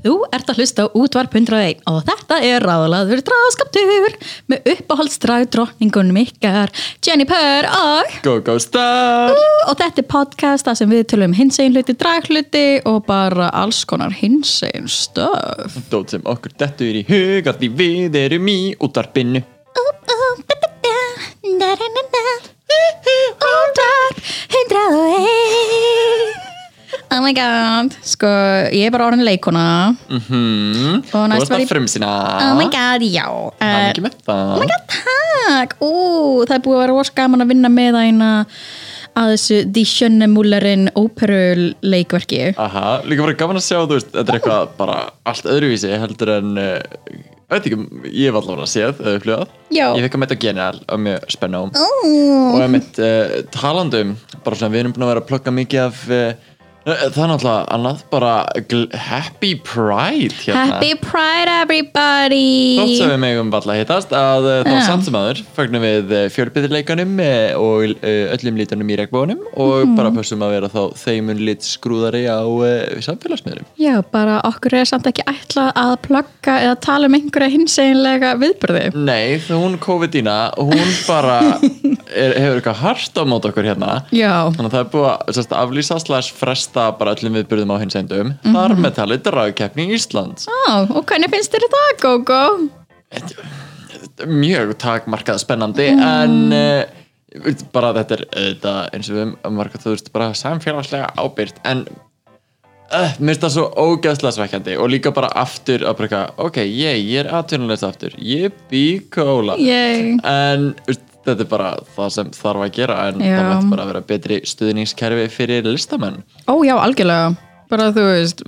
Þú ert að hlusta á útvarp 101 og þetta er ráðlaður draskaptur með uppáhaldsdrag drottningunum ykkar Jenny Purr og GóGó Star! og þetta er podcast þar sem við tölum hinsegin hluti, dragluti og bara alls konar hinsegin stöf Dót sem okkur dettur í hug að því við erum í útvarpinu. Útvarp 101 Oh my god Sko, ég er bara orðin leikona Hmm, Og næst var að ég-. Oh my god, já Það er með það. Oh my god, takk Ú, það er búið að vera rosa gaman að vinna meðæna að þessu Die Schöne Mullerin óperu leikverki Aha, líka bara gaman að sjá, þú veist, þetta er eitthvað bara allt öðruvísi heldur en, ég veit ekki, ég hef allavega séð, eða upplifað. Ég fekk að metta genial og mjög spennum. oh. Og ég mitt uh, talandum, bara svona við erum búin að vera að plugga mikið af, uh, það er náttúrulega annað, bara Happy Pride hérna. Happy Pride everybody Þótt sem við megum valla hittast að uh, þá Já. samt sem aður fögnum við fjölbyðleikanum og öllum lítunum í regnbónum og Mhm. bara pössum að vera þá þeimun lit skrúðari á samfélagsmiðlum. Já, bara okkur er samt ekki ætla að plugga eða tala um einhverja hinseginlega viðbyrði Nei, hún COVID-19 hún bara er, hefur eitthvað hart á mót okkur hérna? Já, þannig að það er búið að sérst, aflýsa slags fresta bara öllum viðburðum á hins endum Mhm. þar með talið dragkeppni Íslands. Á, og hvernig finnst þér það, Gógó? mjög takmarkað spennandi en uh, bara þetta er þetta, eins og við um marga þú veist bara samfélagslega ábyrgt en uh, mér finnst það svo ógeðslega svekkjandi og líka bara aftur að eitthvað, ok, ég, ég er aðtunulegst aftur. Ég bý kóla Yay. en þetta er bara það sem þarf að gera en Já. það mætti bara að vera betri stuðningskerfi fyrir listamenn. Ó já, algjörlega. Bara þú veist,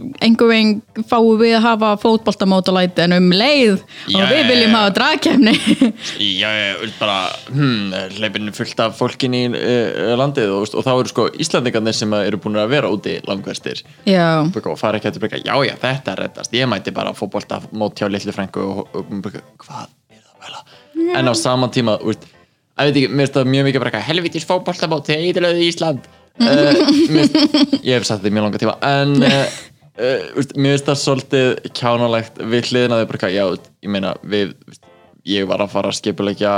veginn fáum við að hafa fótboltamótalæti en um leið Já, og við viljum já. hafa dragkefni Já, ég vil bara hmm, hleypinu fullt af fólkin í uh, landið og, veist, og þá eru sko Íslandingarnir sem eru búin að vera úti langverstir Já, og fara ekki að breyka, já já þetta er reddast. Ég mæti bara að fótbolta mót hjá litlu frængu og, og, og hvað er það vel en á sama tíma úr, að veit ekki, mér finnst það mjög mikið bara helvitis þegar eitthvað í Ísland. Uh, mér, finnst- ég hef sagt þetta í mjög langa tíma en uh, uh, mér finnst það svolítið kjánalegt við hliðina því bara eitthvað, já, ég meina við, ég var að fara að skipulegja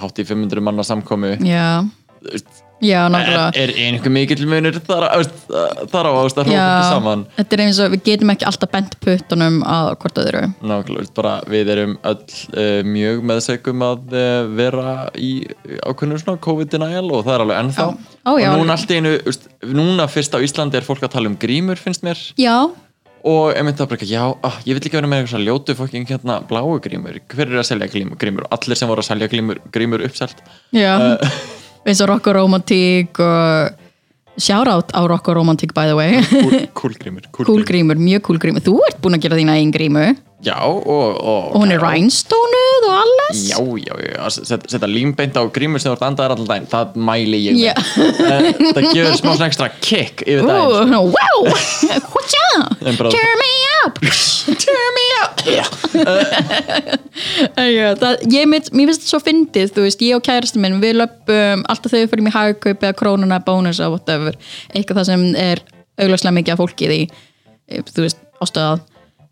hátt í 500 manna samkomu. Já, úst, já, er, nákvæmlega er einhver mikill munur þar, á- ást að hrópa ekki saman? þetta er eins og við getum ekki alltaf bent puttunum að hvort öðru. Nákvæmlega, bara við erum öll uh, mjög meðsökum að uh, vera í ákveðinu svona COVID-denial og það er alveg ennþá. Já. Ó, já, og núna allt einu, veist, núna fyrst á Íslandi er fólk að tala um grímur finnst mér. Já, og ég myndi að bara ekki, já, ah, ég vil ekki vera með eitthvað svona ljótu fokking hérna bláu grímur. Hver er að selja grímur? allir sem voru að selja grímur, grímur uppselt. Já. Uh. Eins og rock og shoutout á rock og romantík by the way. Cool, cool cool, cool grímur, mjög cool grímur. Þú ert búin að gera þína einn grímu. Já, og, og, og hún er rhinestoneuð og alles? Já, já, já, að set- setja límbeint á grímur sem þú ert andaðar allan daginn, það mæli ég með. Já. Eh, það gefur smá svona ekstra kick yfir daginn Ooh, wow, whatcha En bara- turn me up! Turn me Já, það, ég mitt, mér finnst þetta svo fyndið þú veist, ég og kærastu minn, við löpum alltaf þegar við fyrir í hagkaup eða krónuna bónus eða whatever, eitthvað það sem er augljóslega mikið af fólki í eh, þú veist, ástöðað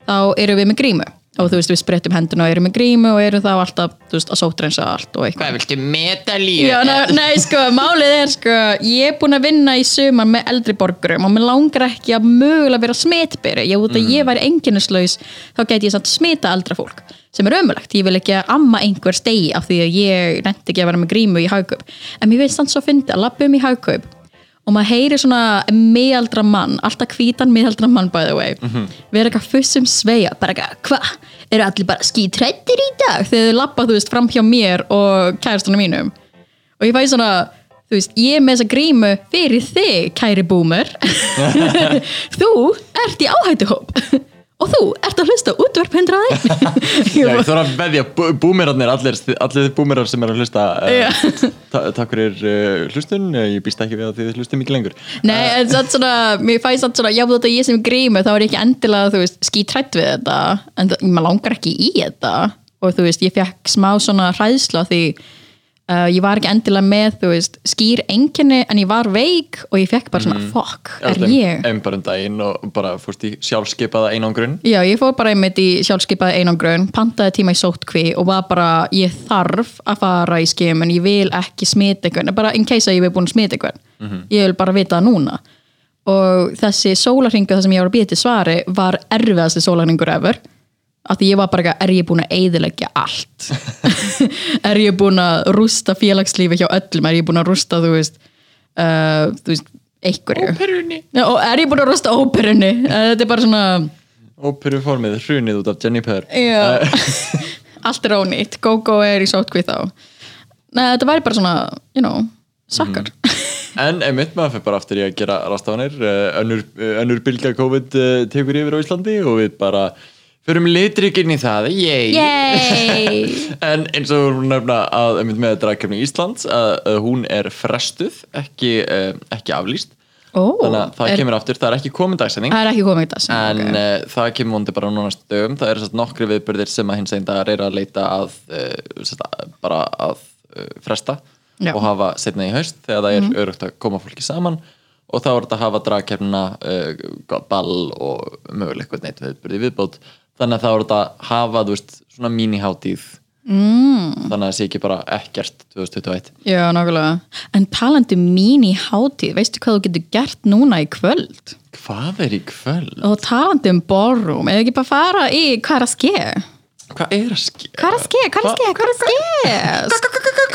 þá erum við með grímu og þú veist, við sprettum henduna og erum með grímu og erum þá alltaf, veist, að sótrensa allt og eitthvað. Hvað viltu medalíu? Já, nei, sko, málið er sko ég er búin að vinna í sumar með eldri borgurum og mér langar ekki að mögulega vera smitberi, ég út að ég væri enginnislaus, þá gæti ég samt smita eldra fólk, sem er ömulegt, ég vil ekki að amma einhver stegi af því að ég nefndi ekki að vera með grímu í hagkaup. En mér finnst þannig svo fyndi að lappa um í hagkaup og maður heyri svona miðaldra mann, alltaf hvítan miðaldra mann by the way, vera eitthvað fussum sveia, bara eitthvað, hvað, eru allir bara skítrættir í dag? Þegar þau lappa, þú veist, fram hjá mér og kærastunum mínum. Og ég fæ svona, þú veist, ég er með þessa grímu fyrir þig, kæri boomer þú ert í áhættuhóp og þú ert að hlusta 101 Já, ég þarf að veðja, bú- búmerarnir, allir, allir þið búmerar sem er að hlusta uh, ta Takk fyrir uh, hlustun, Eh, ég býst ekki við að þið hlustum mikið lengur. Nei, en satt svona, mér fæði satt svona, já þetta er ég sem grímu, þá er ég ekki endilega, þú veist, skítrætt við þetta, en maður langar ekki í þetta. Og þú veist, ég fekk smá svona hræðsla því uh, ég var ekki endilega með, þú veist, skýr enginni en ég var veik og ég fekk bara svona, fuck, er ég? Einn bara um daginn og bara fórst í sjálfskeipaða einangrun Já, ég fór bara einmitt í sjálfskeipaði einangrun, pantaði tíma í sótkví og var bara, ég þarf að fara í skim en ég vil ekki smita einhvern, bara in case að ég vil búin að smita einhvern. Ég vil bara vita það núna. Og þessi sólarringu þar sem ég var að býja til svari var erfiðasti sólarringur ever. Af því ég var bara, eitthvað, er ég búin að eyðileggja allt? er ég búin að rústa félagslífi hjá öllum? Er ég búin að rústa, þú veist, uh, þú veist, einhverju? Óperunni er ég búin að rústa óperunni? Uh, Þetta er bara svona... Óperuformið, hrunið út af Jennifer Já, allt er ónýtt GóGó er í sótkvið þá Nei, þetta væri bara svona, you know Sakkar En einmitt maður fyrir bara aftur í að gera rástafanir önnur, eh, önnur bylga COVID tekur yfir á Íslandi og við bara förum litrikinn í það, yey Yay. En eins og hún nefna að með dragkefni Íslands að, að hún er frestuð, ekki, uh, ekki aflýst. Ó, Þannig að það er, kemur aftur, það er ekki komin dagsending En okay. uh, það kemur vondi bara núna næstu dögum. Það eru nokkri viðbyrðir sem að hins einn dagar er að leita að uh, sérst, bara að fresta Já. Og hafa setna í haust þegar það er mm örugt að koma fólki saman. Og þá er þetta að hafa dragkefna uh, ball og eitthvað neitt viðbyrði viðbót þannig að þá er þetta að hafa veist, svona míniháttíð mm. þannig að það sé ekki bara ekkert 2021 Já, nákvæmlega En talandi mín í hátíð Veistu hvað þú getur gert núna í kvöld? Hvað er í kvöld? Og talandi um ballroom Eða ekki bara fara í hvað er að ske? Hvað er að ske? Hvað er að ske? Hvað er að ske? Hvað er að ske?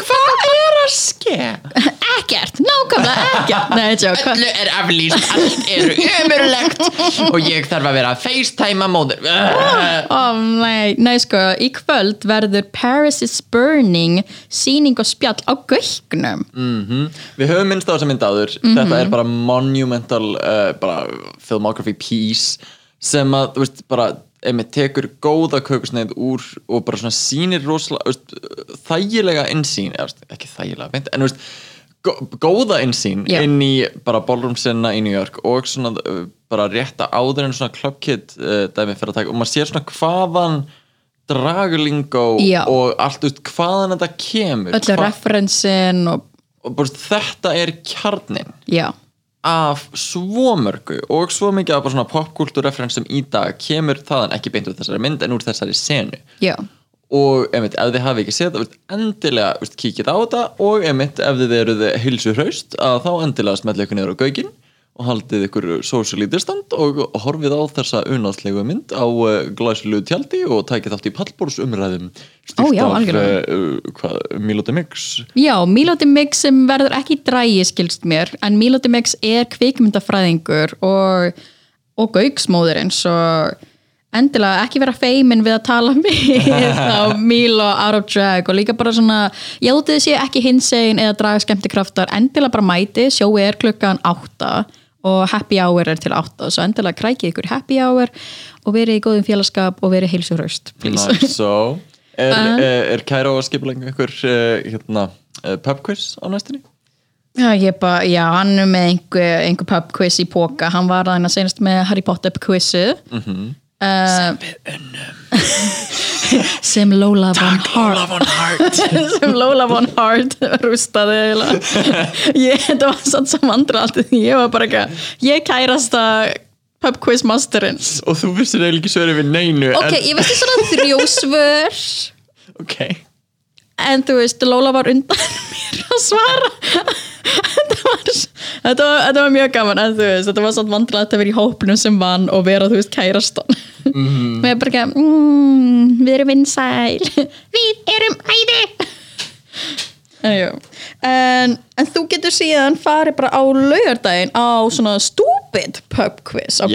Hvað er að ske? Ekkert, nákvæmlega ekkert Nei, tjók Öllu er aflýst, allt er umurlegt og ég þarf að vera að facetime móður Ó, nei, nei, sko, í kvöld verður Paris is Burning síning og spjall á göknum mm Við höfum minnst á þessa mynd áður Þetta er bara monumental uh, bara filmography piece sem að, þú veist, bara einmitt tekur góða kökusneið úr og bara svona sýnir rosalega veist, þægilega insýn ekki þægilega, beint, en veist gó- góða insýn Já. inn í bara ballroom sinna í New York og svona uh, bara rétta áður en svona kid uh, dæmi fyrir að taka og maður sér svona hvaðan draglingo Já. og allt, veist, hvaðan þetta kemur öllu referensin og og bara, þetta er kjarnin já, af svo mörgu og svo mikið af bara svona popkultúrreferensum í dag kemur þaðan ekki beint úr þessari mynd en úr þessari senu já. Og einmitt, ef þið hafi ekki séð það endilega veist, kíkið á þetta og einmitt, ef þið eruð hilsu hraust að þá endilega smetla ykkur niður á gaugin og haldið ykkur social distand og horfið á þessa unáðslegu mynd á uh, glæsilegu tjaldi og takið þátt í pallbórsumræðum já, algjörlega. uh, hvað, Miloti Mix Já, Miloti Mix sem verður ekki drægi skilst mér, en Miloti Mix er kvikmyndafræðingur og, og gauksmóðurinn svo endilega ekki vera feimin við að tala við á Milo Out of Drag og líka bara svona, ég útið sé ekki hinsegin eða draga skemmtikraftar, endilega bara mæti sjói er klukkan átta og happy hour er til átta. Svo endilega krækið ykkur happy hour og verið í góðum félagskap og verið heilsuhraust please. Nice, so Er, er, er Kæra að skipa lengur ykkur uh, hérna, uh, pub quiz á næstinni? Já, ég bara, já, hann er með einhver, einhver pub quiz í póka, hann var að senast með Harry Potter quizið mm sem við unnum sem Lola von Hart. sem Lola von Hart rústaði ég, þetta var satt sem andra allt ég var bara ekki, ég kærast að pub quiz masterinn Og þú vissir eiginlega ekki svöru við neinu ok, ég veistu svona þrjósvör en, ok. En þú veist, Lola var undan mér að svara. Þetta var, þetta var, þetta var mjög gaman en þú veist, þetta var svona vandræðat að vera í hópnum sem vann og vera, þú veist, kærastan mm. og ég bara ekki mm, við erum vinsæl. Við erum æði. En, en, en þú getur síðan farið bara á laugardaginn á svona stupid pub quiz á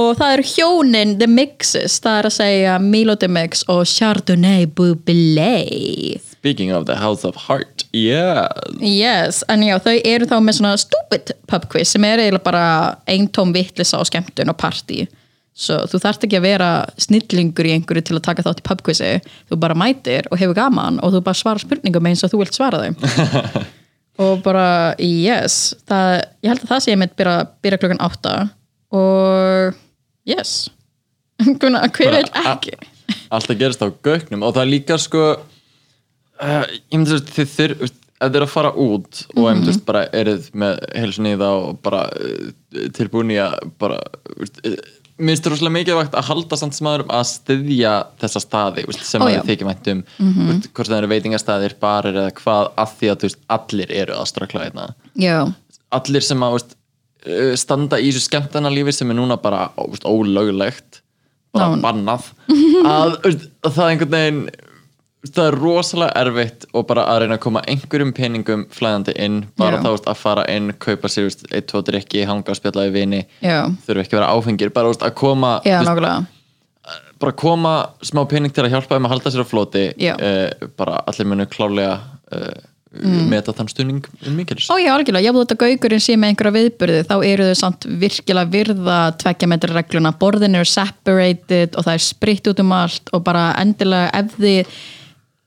og það eru hjónin The Mixes, það er að segja Milo The Mix og Chardonnay Bubbly Speaking of the House of Heart Yeah yes, en já, þau eru þá með svona stupid pub quiz sem er eiginlega bara eintóm vittlisa og skemmtun og party svo þú þarft ekki að vera snillingur í einhverju til að taka þátt í pubquizi þú bara mætir og hefur gaman og þú bara svarar spurningum eins og þú vilt svara þeim. Og bara yes það, ég held að það sé ég mitt byrja, byrja klukkan átta og yes. Hvenær- hver vil ekki? alltaf gerist á gögnum og það er líka sko uh, ég myndi að þið þurr að fara út og mm -hmm. bara eruð með heilsunni í það og bara uh, tilbúin í að bara uh, það rosalega mikilvægt að halda samt smaður að styðja þessa staði veist, sem þið þykir vænt um mm -hmm. hvort það eru veitingastæðir, barir eða hvað að því að veist, allir eru að strakla hérna allir sem að veist, uh, standa í þessu skemmtana lífi sem er núna bara veist, ólöglegt bara Ná. bannað að, að það er einhvern veginn það er rosalega erfitt og bara að reyna að koma einhverjum peningum flæðandi inn, bara Já. þá veist, að fara inn kaupa sér, veist, eitt, tvo drikki, hanga spjalla í vini, já, þurfa ekki að vera áfengir bara veist, að koma já, veist, bara koma smá pening til að hjálpa þeim að halda sér á floti uh, bara allir munu klálega uh, meta þann stuðning mikils. Ó já, algjörlega, jáfnveg þetta gaugurinn sé með einhverja viðburði þá eru þau samt virkilega virða tveggja metra regluna, borðin eru separated og það er spritt út um allt og bara endilega ef þið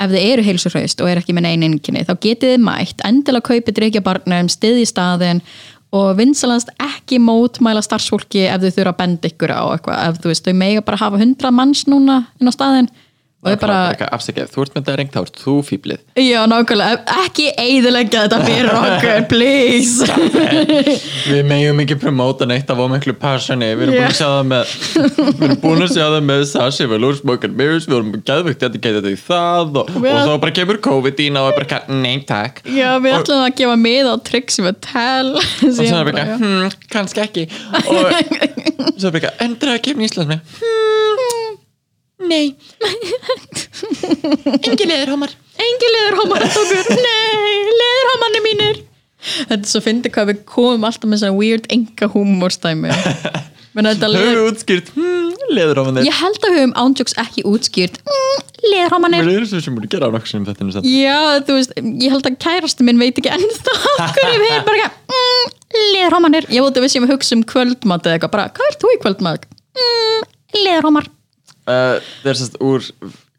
ef þið eru heilsurhraust og er ekki með neinn einnkynni þá getið þið mætt, endilega kaupið drikja barnum, stiði staðinn og vinsalast ekki mótmæla starfsfólki ef þau þurfa að benda ykkur á eitthvað, ef þú veist, þau mega bara hafa hundra manns núna inn á staðinn og þau bara, afsækjað, þú ert með það rengt þá ert þú fýblið já nákvæmlega. Ekki eiðilegja þetta fyrir okkur, please. Við meðjum ekki promóta neitt af ómiklu passioni. Við erum búin að Já. sjá það með Við erum búin að sjá það með Sashi Við erum gæðvögt dedicated í það og, og þá bara kemur COVID í og er bara eitthvað, nei takk. Já, við ætlum að gefa mið á Trixie Mattel. Og svo er bara eitthvað, hm, kannski ekki. Og svo er bara eitthvað endur að kemur í Íslands með hm, nei. Engi leðurhómar. Að okkur Nei, leðurhómarnir mínir. Þetta er svo fyndi hvað við komum alltaf með svona weird enga humorstæmi Höfum leður við útskýrt, hm, leðurhómanir Ég held að við höfum ándjóks ekki útskýrt mm, Leðurhómarnir. Við erum svo sem búin að gera á sem þetta er Já, þú veist, ég held að kærasti minn veit ekki ennþá Hverju við erum bara mm, Leðurhómarnir. Ég veit að við séum að hugsa um kvöldmat eða eitthvað bara, hvað ert þú í kvöldmat? Mm, leðurhómar uh, það er sérst úr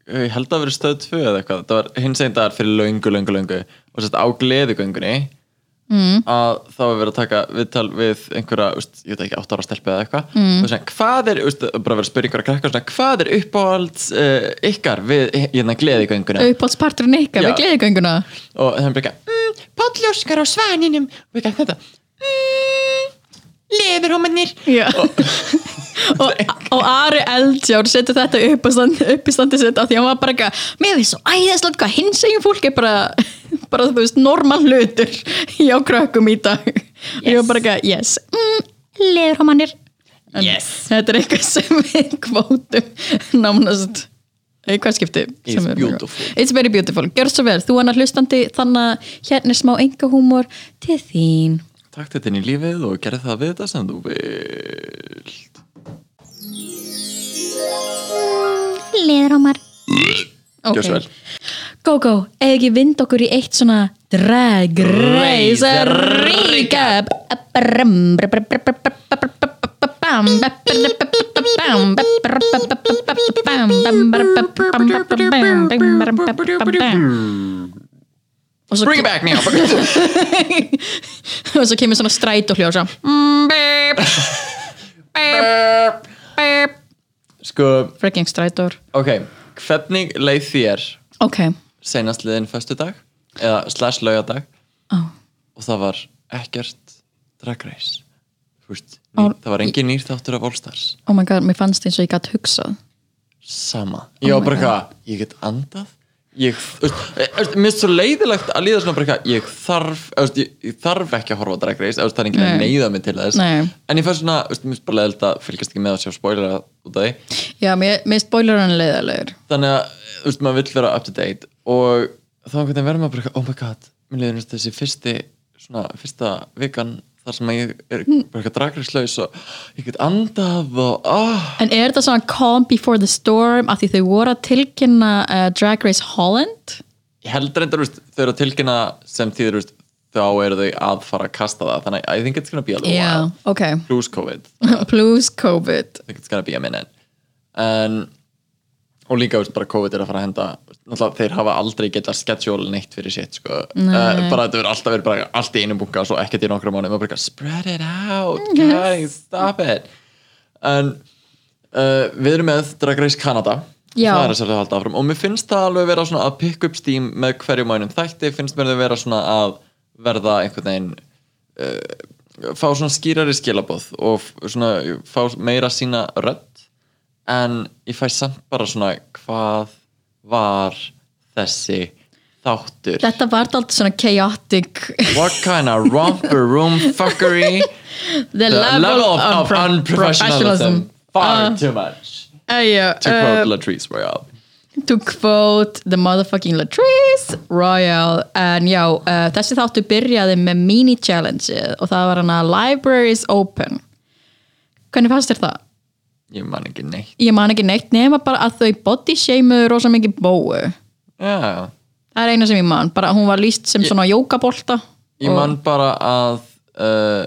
ég held að vera stöð 2 eða eitthvað það var hins einn dagar fyrir löngu, löngu, löngu og sérst á gleðugöngunni mm. að þá var verið að taka viðtal við einhverja, úst, ég veit ekki, 8 ára stelpi eða eitthvað mm. og svona, hvað er, úst, bara verið að spyrja einhverja krakkar svona, hvað er uppáhalds uh, ykkar við hérna gleðugönguna Uppáhaldsparturinn ykkar Já. við gleðigönguna og það er bara eitthvað, mm, Pálljóskar á svaninum og eitthvað þetta leðurhómanir Já. Og, og Ari Eldjár setur þetta upp, á stand, upp í standi sitt af því hann var bara eitthvað, mér finnst svo æðislega hvað hins eginn fólk er bara bara þú veist, normal hlutur hjá krökkum í dag. Og ég var bara eitthvað, yes. Mm, leðurhómanir En Yes. þetta er eitthvað sem við kvótum nánast í hvað skipti It's beautiful. It's very beautiful, gjör svo vel, þú annar hlustandi þannig að hérna er smá enga húmor til þín Takk þetta inn í lífið og gerð það við þetta sem þú vilt svo vel Go go, eða ekki vind okkur í eitt svona drag race recap svo, Bring it back now og svo kemur svona stræt og hljósa Sko, freaking strætór. ok Hvernig leið þér ok, senast liðin föstu dag eða slash laugadag oh. og það var ekkert drag race. Ó, ný, það var engin nýr þáttur af All Stars. Oh my god, mér fannst eins og ég gætt hugsað. Sama, ég var bara eitthvað ég get andað ég, eh, mér finnst svo leiðilegt að líða svona bara eitthvað, ég þarf veist, ég, ég þarf ekki að horfa á Drag Race veist, það er enginn að neyða mig til þess. Nei. en ég fannst svona, mér finnst bara leiðilegt að fylgjast ekki með að sjá spoilera út af því. Já, mér, mér spoiler hann leiðalegur þannig að, þú veist, maður vill vera up to date og þá verður maður bara eitthvað, oh my god, mér leiður þessi fyrsti svona, fyrsta vikan þar sem að ég er bara eitthvað dragrislaus og ég get andað og ah, En er þetta svona calm before the storm af því þau voru að tilkynna uh, Drag Race Holland? ég held reyndar, veist, þau eru að tilkynna sem þýður, þá eru þau að fara að kasta það þannig I think it's gonna be a little yeah, while. ok. Plus COVID. I plus COVID. Think it's gonna be a minute. En og líka veist, bara COVID er að fara að henda náttúrulega þeir hafa aldrei getað schedule neitt fyrir sitt sko. uh, bara þetta verður alltaf verið bara allt í einu bunga og svo ekkert í nokkru mánu og bara spread it out guys, stop it. En uh, við erum með Drag Race Canada. Já. það er þess að halda áfram. Og mér finnst það alveg vera svona að pick up steam með hverju mænum þætti. Finnst mér þau vera svona að verða einhvern veginn uh, fá svona skýrari skilabóð og svona fá meira sína rödd en ég fæ samt bara svona hvað var þessi þáttur? Þetta var alltaf svona chaotic. What kind of romper room fuckery? The, the level of, pro- unprofessionalism. far Uh, too much. uh, yeah, to uh, quote Latrice Royale. to quote the motherfucking Latrice Royale. En já, uh, þessi þáttu byrjaði með mini challenge og það var hana Libraries Open. Hvernig fannst þér það? Ég man ekki neitt. Ég man ekki neitt nema bara að þau body shameuðu rosa mikið bóu já, það er eina sem ég man, bara hún var líst sem svona jókabolta ég man bara að uh,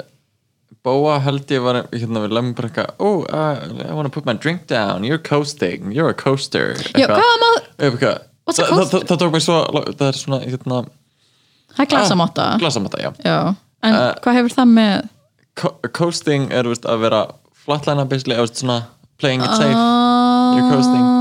Bóa held ég var hérna við lemum bara eitthvað oh, uh, I wanna put my drink down. You're coasting, you're a coaster. Já, hvað var maður? Eitthvað. What's a Það- coaster? það, það tók mig svo það er svona hérna, Það er glasamotta. Glasamotta, já. Já, en Uh, hvað hefur það með Co coasting er veist, að vera flatlæna basically, eða svona playing it safe. Ah. You're coasting. Mm.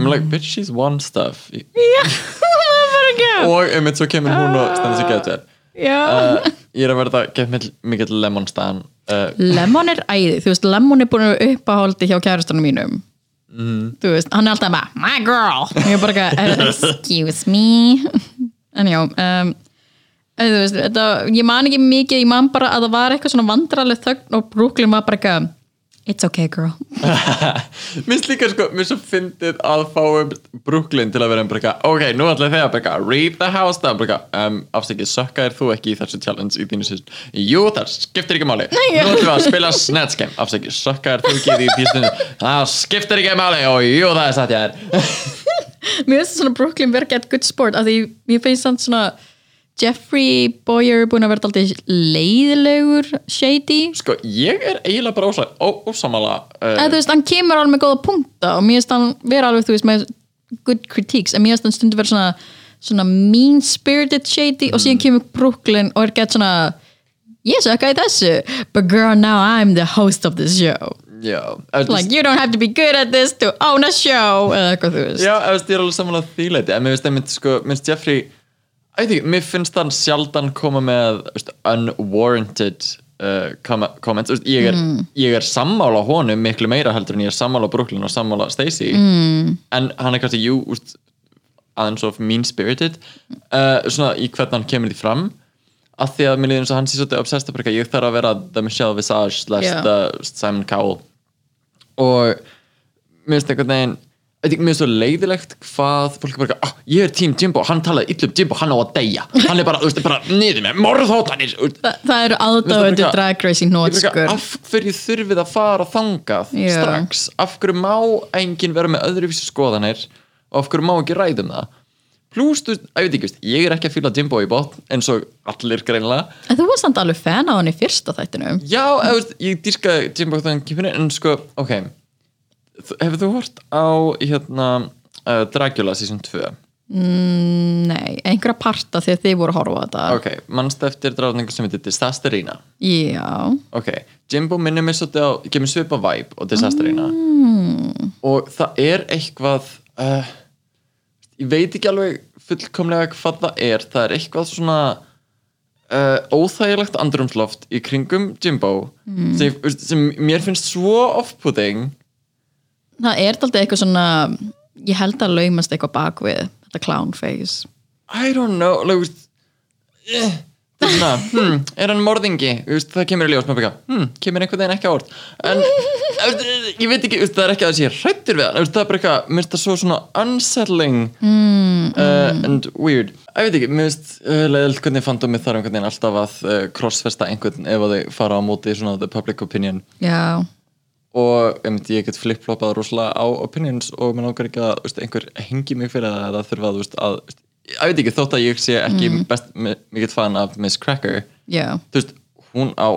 I'm like, bitch, she's won stuff. Já, það er bara ekki og einmitt svo kemur hún og stendur gett vel Já. Uh, ég er að verða gett mikill lemon stan uh, Lemon er æði, þú veist, Lemon er búin að uppáhaldi hjá kærastanum mínum. Þú veist, hann er alltaf bara my girl, og ég er bara eitthvað excuse me. En já um, veist, þetta, ég man ekki mikið, ég man bara að það var eitthvað svona vandrarleg þögn og Brooklyn var bara eitthvað it's okay girl. Minnst líka sko, mér svo fyndið að fáum Brooklyn til að vera um bara eitthvað, ok, nú ætla þegar bara eitthvað, read the house down bara eitthvað, um, afsækið, sökka er þú ekki í þessu challenge í þínu síst, jú, það skiptir ekki máli, nú ætlum við að spila Snatch Game, afsækið, sökka er þú ekki í pístunni það skiptir ekki máli. Og jú, það er satt ég er. Mér finnst svona Brooklyn verið gett good sport af því mér finnst svona Jeffrey Boyer búin að vera alltaf leiðilegur shady? Sko, ég er eiginlega bara ósa, ó, ósamala uh, eða þú veist, hann kemur alveg með góða punkta og mér finnst hann vera alveg, þú veist, með good critiques, en mér finnst hann stundu vera svona svona mean-spirited shady og síðan kemur Brooklyn og er gett svona ég sökka í þessu but girl, now I'm the host of this show. Já, eða, like, you don't have to be good at this to own a show eða eitthvað, þú veist. Já, ég er alveg samanlega þýleiti en mér finnst sko, mér finnst Jeffrey I think, mér finnst hann sjaldan koma með veist, unwarranted uh, com comments. Veist, ég, er, ég er sammála honum miklu meira heldur en ég er sammála Brooklyn og sammála Stacey. Mm. en hann er kannski, jú, veist, aðeins of mean-spirited uh, svona í hvernig hann kemur því fram. Að því að mér líður eins og hann sé svolítið obsessed að ég þarf að vera the Michelle Visage slash Já. the Simon Cowell. Og mér finnst einhvern veginn mér finnst svo leiðilegt hvað fólk er bara, ah, ég er tím Jimbo, hann talaði illa um Jimbo, hann á að deyja. Hann er bara, þú veist, bara niður með morðhóttanir Þa, það eru aðdáðandi drag racing ég nót er bara, skur af hverju þurfið að fara þangað Já. strax, af hverju má enginn vera með öðruvísi skoðanir? Og af hverju má ekki ræðum það? Pluss, þú veist, ég veit ekki, ég er ekki að fíla Jimbo í bótt eins og allir greinilega. En þú varst samt alveg fan á hann í fyrsta þættinu Já, ég dýrkaði Jimbo inn en sko, ok. Þú- hefur þú hort á hérna uh, Dracula season 2 mm, nei, einhverja parta þegar þið voru að horfa á þetta. Ok, mannst eftir drafningu sem heitir Disasterina? Já, ok, Jimbo minnir mér svolítið á kemur svipa vibe og Disasterina. Mm. og það er eitthvað uh, ég veit ekki alveg fullkomlega hvað það er. Það er eitthvað svona uh, óþægilegt andrumsloft í kringum Jimbo mm. sem, sem mér finnst svo off-putting það er alltaf eitthvað svona ég held að laumast eitthvað bak við þetta clown face. I don't know like, veist, eh, það svona hmm, er hann morðingi, það kemur í ljós með bygga, hmm, kemur einhvern veginn ekki á orð. En ég veit ekki það er ekki að sé hrættur við hann það er bara eitthvað, mér finnst það svo svona unsettling mm, uh, and weird. Ég veit ekki, mér finnst uh, leiðilt hvernig fandum þar um hvernig alltaf að uh, crossfesta einhvern ef að þau fara á móti svona the public opinion. Já, og um, ég get flip-floppað rosalega á opinions og mér langar ekki að veist, einhver hengi mig fyrir það eða þurfa að, veist, að veist, ég veit ekki, þótt að ég sé ekki Mm. best mi- mikill fan af Miss Cracker Já, þú veist, hún á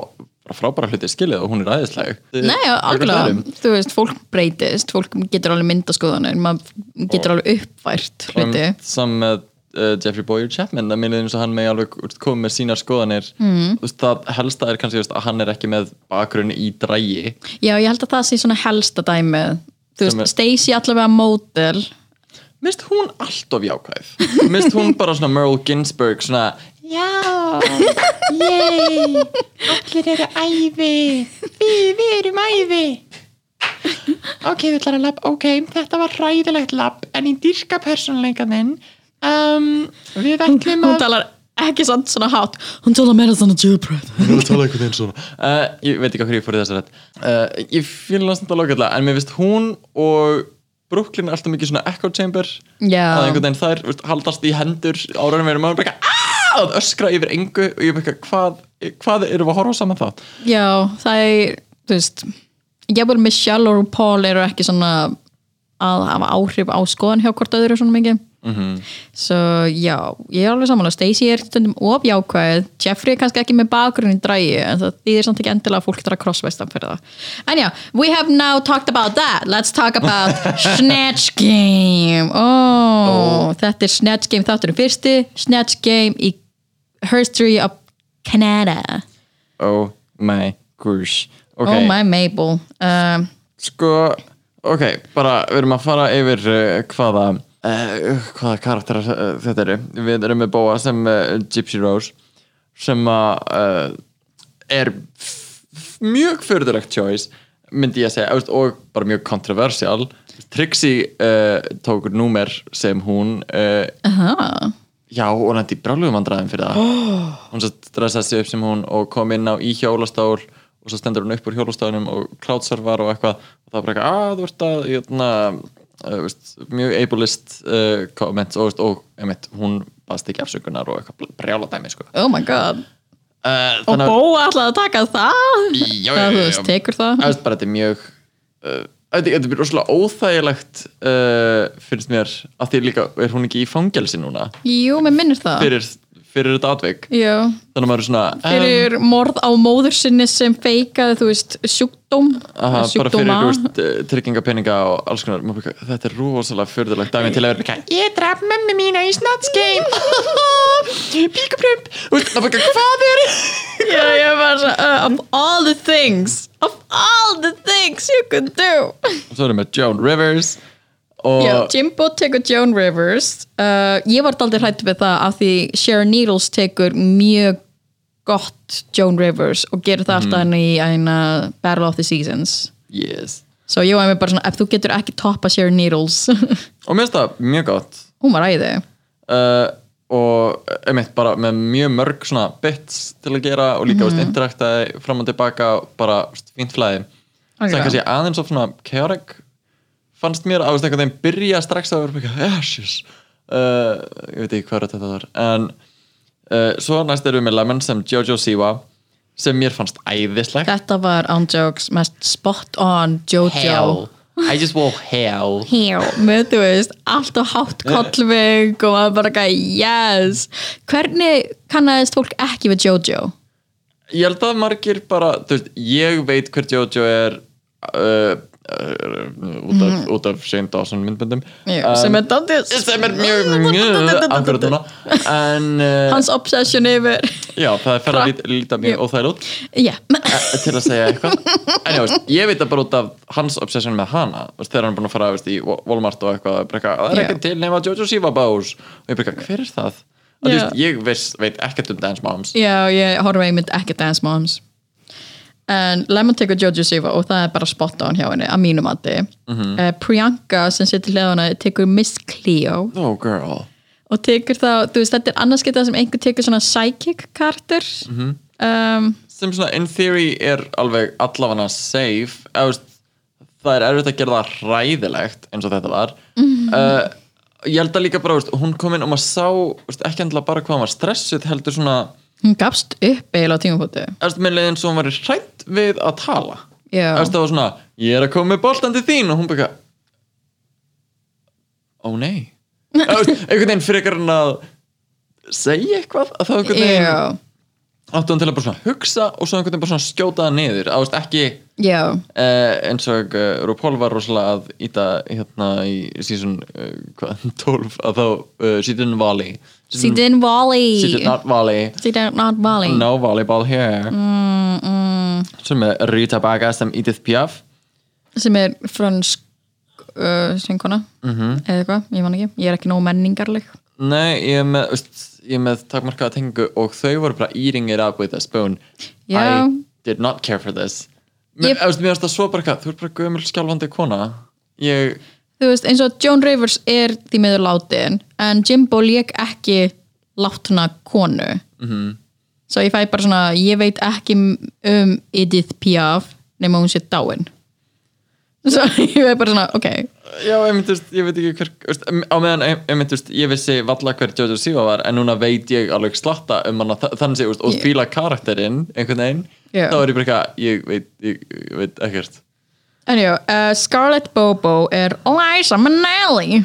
bara frábæra hluti skilið og hún er æðisleg. Nei, algjörlega, þú veist, fólk breytist fólk getur alveg myndaskoðanir maður getur alveg uppfært hluti. Saman með uh, Jeffrey Boyer Chapman. Það minnið eins og hann með alveg komið með sínar skoðanir. Mm. veist, það helsta er kannski veist, að hann er ekki með bakgrunn í drægi Já, ég held að það sé svona helsta dæmið. Þú veist, er- Stacey allavega módel. Minnst hún allt of jákvæð? Minnst hún bara svona Merle Ginsburg svona Já, yey, allir eru æði, við, við erum æði. Ok, við ætlar að labb, ok, þetta var hræðilegt labb, en í dyrka persónleika þinn, um, við ætlum Hún að... talar ekki samt svona hát Hún talar meira svona djúbröð Hún er að tala einhvern veginn svona. Uh, Ég veit ekki hvað ég fór í þess að rétt uh, Ég það samt að loka En mér finnst hún og Brooklyn er alltaf mikið svona echo chamber. Já. að einhvern veginn þær veist, haldast í hendur áraunum verið maður bara "Ah!" að öskra yfir engu og ég er bara eitthvað, hvað, hvað erum við að horfa saman það Já, það er, þú veist Jafnvel Michelle og Paul eru ekki svona að hafa áhrif á skoðan hjá hvort öðru svona mikið Mhm. Svo já, ég er alveg samanlega Stacey er stundum of jákvæð. Jeffrey er kannski ekki með bakgrunn í drægi en það þýðir samt ekki endilega að fólk þarf að crossvesta fyrir það. En já, we have now talked about that. Let's talk about Snatch Game. Oh, Þetta er Snatch Game þátturinn fyrsti. Snatch Game í History of Canada. Oh my gosh. Ok, Oh my Mabel. Um, sko ok, bara við erum að fara yfir uh, hvaða uh, hvaða karakterar uh, þetta eru. Við erum með Bóa sem uh, Gypsy Rose sem að er mjög förðurlegt choice myndi ég að segja, og bara mjög kontroversial. Trixie uh, tók númer sem hún uh, Aha. Já, og hann í bráluðum vandræðum fyrir það. Oh. hún svo stressaði sig upp sem hún og kom inn á í hjólastól og svo stendur hún upp úr hjólastónum og klátsarvar og eitthvað. Og það er bara eitthvað, að þú ert að uh, veist, mjög ableist uh, comments og, og einmitt, hún baðst ekki afsökunar og eitthvað brjála dæmi sko. Oh my god. Uh, Og Bóa ætlaði að taka það? Já, Það, þú veist, tekur það? Það er bara þetta er mjög uh, þetta er rosalega óþægilegt uh, finnst mér að því líka er hún ekki í fangelsi núna? Jú, mér minnir það. Fyrir, fyrir þetta atvik? Já, þannig að maður er svona um, fyrir morð á móður sinni sem feikaði, þú veist, sjúkdóm Aha, bara fyrir þú veist, eh, tryggingapeninga og alls konar. Maður þetta er rosalega fyrðulegt dæmi til að vera bara, Ég draf mömmu mína í það bara, hvað er Já, ég var svo, uh, of all the things of all the things you could do. Og svo erum við Joan Rivers Já, Jimbo tekur Joan Rivers uh, Ég var aldrei hrætt við það af því Sharon Needles tekur mjög gott Joan Rivers og gerir það alltaf mm. í eina Battle of the Seasons yes. Svo ég var með bara svona, ef þú getur ekki toppa Sharon Needles og mér finnst það mjög gott Hún var æði uh, og einmitt bara með mjög mörg svona bits til að gera og líka mm -hmm. interaktaði fram og tilbaka bara fínt flæði Ok. sem kannski aðeins of svona chaotic fannst mér að einhvern veginn byrja strax að vera bara yes, uh, ég veit ekki hvað þetta var. En uh, svo næst erum við með Lemon sem Jojo Siwa sem mér fannst æðislegt. Þetta var on jokes mest spot on Jojo. I just will hell. Hell. Með þú veist, allt og hátt kollvig og maður bara gæði yes. Hvernig kannast fólk ekki við Jojo? ég held að margir bara þú veist, ég veit hver Jojo er uh, uh, út af, út af Shane Dawson myndböndum. Já, sem er dandis sem er mjög, mjög akkurat núna. uh, Hans obsession yfir já, það er fyrir að líta, mjög óþægil út. Eh, til að segja eitthvað. En já, veist, ég veit það bara út af hans obsession með hana. Veist, þegar hann er búin að fara veist, í Walmart og eitthvað, eitthvað, það er ekki til nema Jojo Siva Bás og ég eitthvað, hver er það? Að, veist, ég veit ekkert um Dance Moms. Já ég horfa einmitt ekki Dance Moms En Lemon tekur Jojo Siva og það er bara spot on hjá henni að mínum mati. Mhm. uh, Priyanka sem situr hliðana tekur Miss Cleo. Oh girl. Og tekur þá, þú veist, þetta er annars geta sem einhver tekur svona psychic karakter Mhm. um, sem svona in theory er alveg allavega safe. Eða, veist, það er erfitt að gera það hræðilegt eins og þetta var. Uh, ég held að líka bara veist, hún kom inn og maður sá veist, ekki endilega bara hvað var stressuð heldur svona hún gafst upp eiginlega á tímafóti eftir með leiðin svo hún var hrætt við að tala? Já. eftir það var svona ég er að koma með boltan til þín? Og hún bara ó nei. Veist, einhvern veginn frekar en að segja eitthvað að þá einhvern veginn já, áttu hann til að bara svona hugsa og svo einhvern veginn bara svona skjóta það niður. Veist ekki já, uh, eins og uh, RuPaul var rosalega að íta hérna í season uh, hvað, 12 að þá uh, she didn't volley she didn't volley. She did not volley. She did not volley. No volleyball here. Mm, mm, sem er Rita Baga sem Edith Piaf. Sem er fransk uh, söngkona. Mhm. eða eitthvað, ég man ekki, ég er ekki nóg menningarleg. Nei, ég er með, veist, ég er með takmarkaða tengingu og þau voru bara eating it up with a spoon. Já. I did not care for this. Mér, Ég- ég... mér finnst það svo bara þú er bara gömul skjálfandi kona. Ég, þú veist, eins og Joan Rivers er því meður látin en Jimbo lék ekki látna konu Mhm. -hmm. svo ég fæ bara svona ég veit ekki um Edith Piaf nema hún sé dáin svo ég veit bara svona, ok já, ég myndist, ég veit ekki hver veist, á meðan, ég, myndist, ég vissi valla hver Jojo Siva var, en núna veit ég alveg slatta um hana, þa- þannig veist, og fíla karakterinn, einhvern veginn Já. þá er ég bara eitthvað, ég veit, ég, ég veit ekkert en já, uh, Scarlett Bobo er Liza Minnelli.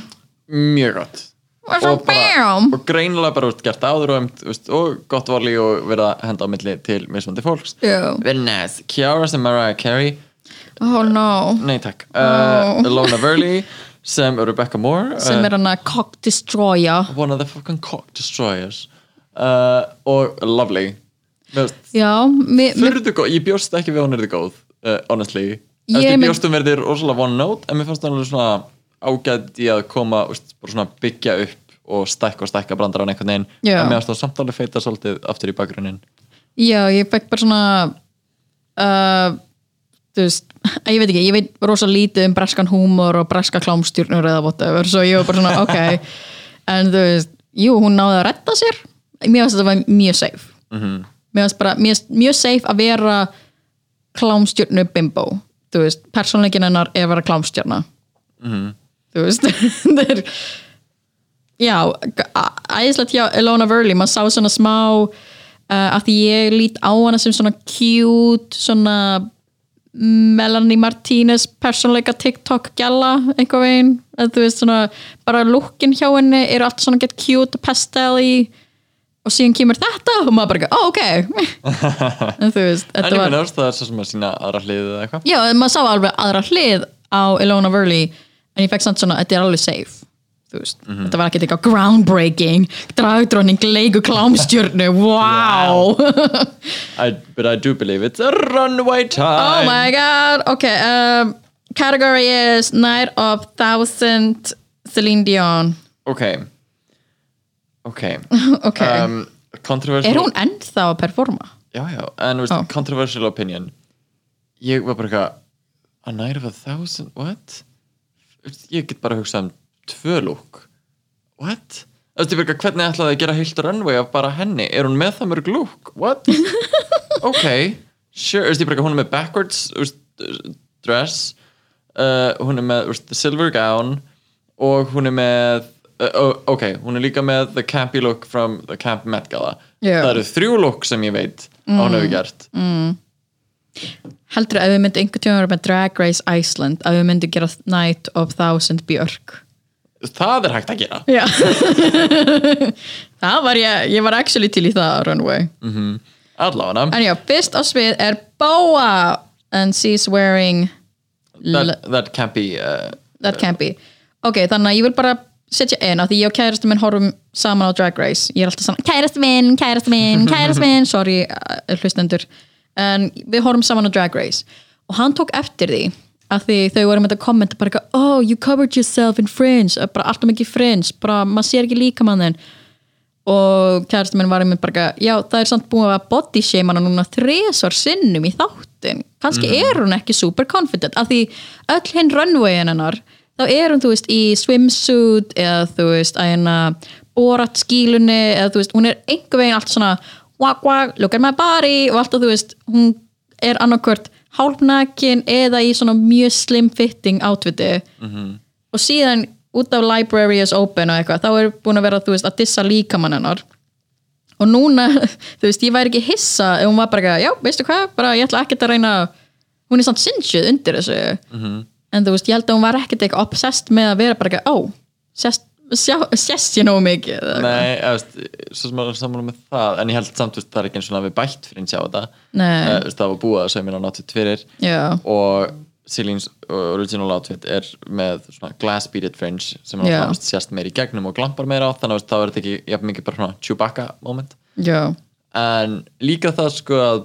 Mjög gott. Og svo bam og greinilega bara veist, gert áður og, veist, og gott vali og verið að henda á milli til mismandi fólks. Very nice, Kiara sem Mariah Carey. Oh no. Nei takk, uh, Lona Verley sem Rebecca Moore sem uh, er hana Cock Destroyer. One of the fucking cock destroyers. Uh, og Lovely. Mér finnst já, mér, mér, fyrðu góð, ég bjóst ekki við hún er þið góð uh, honestly, Ég ég, ég mynd- bjóst um verðir rosalega one note, en mér fannst það alveg svona ágætt í að koma svona byggja upp og stækka og stækka brandar á einhvern veginn, Já. en mér fannst það samt alveg feita svolítið aftur í bakgrunnin já, ég fekk bara svona uh, þú veist ég veit ekki, ég veit rosa lítið um breskan húmor og breska klámstjórnur eða whatever, svo ég var bara svona, ok. En þú veist, jú, hún náði að redda sér. Mér finnst þetta var mjög safe. -hmm. mér finnst bara, finnst mjög safe að vera klámstjórnu bimbo þú veist, persónleikin hennar er að vera klámstjórna -hmm. þú veist það er já, æðislegt hjá Ilona Verley, maður sá svona smá uh, að því ég lít á hana sem svona cute svona Melanie Martinez persónleika TikTok gæla einhver veginn, þú veist svona bara lookin hjá henni eru allt svona get cute pastel og síðan kemur þetta og maður bara, ekki, ó ok. En þú veist, en ég var meina það er svo sem að sína aðra hliðið eða eitthvað? Já, maður sá alveg aðra hlið á Ilona Verley en ég fekk samt svona, þetta er alveg safe. Þú veist, þetta var ekkert eitthvað groundbreaking dragdróning, leiku klámstjörnu wow. I, but I do believe it's a runway time oh my god, ok um, category is Night of Thousand Celine Dion. Ok ok. Ok, um, controversial er hún ennþá að performa? já já, en veist, Ó. controversial opinion. Ég var bara eitthvað a night of a thousand, what? Ég get bara hugsað um tvö lúk what? Þú veist, ég bara, hvernig ætlaði að gera heilt runway af bara henni, er hún með það mörg lúk what? Ok, sure, þú veist, ég bara, hún er með backwards veist, dress. Uh, hún er með veist, silver gown. Og hún er með uh, ok, hún er líka með the campy look from the Camp Met Gala. Já. það eru þrjú look sem ég veit að hún hefur gert. heldur að við myndum einhvern tíma vera með Drag Race Iceland að við myndum gera Night of Thousand Björk. Það er hægt að gera. Já. Það var ég, ég var actually til í það runway. Allavega. En já, fyrst á svið er Boa and she's wearing that, that be uh, That can't be Ok, þannig að ég vil bara setja inn á því ég og kærastu minn horfum saman á Drag Race. Ég er alltaf saman, kærastu minn, kærastu minn, kærastu minn. Sorry, uh, hlustendur. En við horfum saman á Drag Race. Og hann tók eftir því að því þau voru með þetta kommenta bara eitthvað, oh you covered yourself in fringe, bara alltaf mikið fringe. Bara maður sér ekki líka mann og kærastu minn var einmitt bara eitthvað, já það er samt búin að body shame hana núna þresvar sinnum í þáttin kannski er hún ekki super confident. Af því öll hinn runwayin hennar þá er hún þú veist í swimsuit eða þú veist að hérna borat skílunni eða þú veist hún er einhver veginn allt svona wag wag, look at my body og alltaf þú veist hún er annarkvört hálfnakin eða í svona mjög slim fitting átviti og síðan út af library is open og eitthvað, þá er búin að vera þú veist að dissa líkamann hennar. Og núna, þú veist, ég væri ekki hissa ef hún var bara, eitthvað, já, veistu hvað, bara ég ætla ekkert að reyna hún er samt sinnsjuð undir þessu en þú veist, ég held að hún var ekkert eitthvað obsessed með að vera bara, eitthvað, ó, sest, ég nógu mikið? Nei, svo sem að sammála með það en ég held samt, veist, það er ekki eins og að við bætt fyrir að sjá þetta. Veist, það var búið að segja mér á náttúrt fyrir. Já, og Celine's original outfit er með svona glass beaded fringe sem Já. náttúrulega sést meir í gegnum og glampar meira á þannig að er þetta ekki jafn mikið bara svona Chewbacca moment. Já, en líka það sko að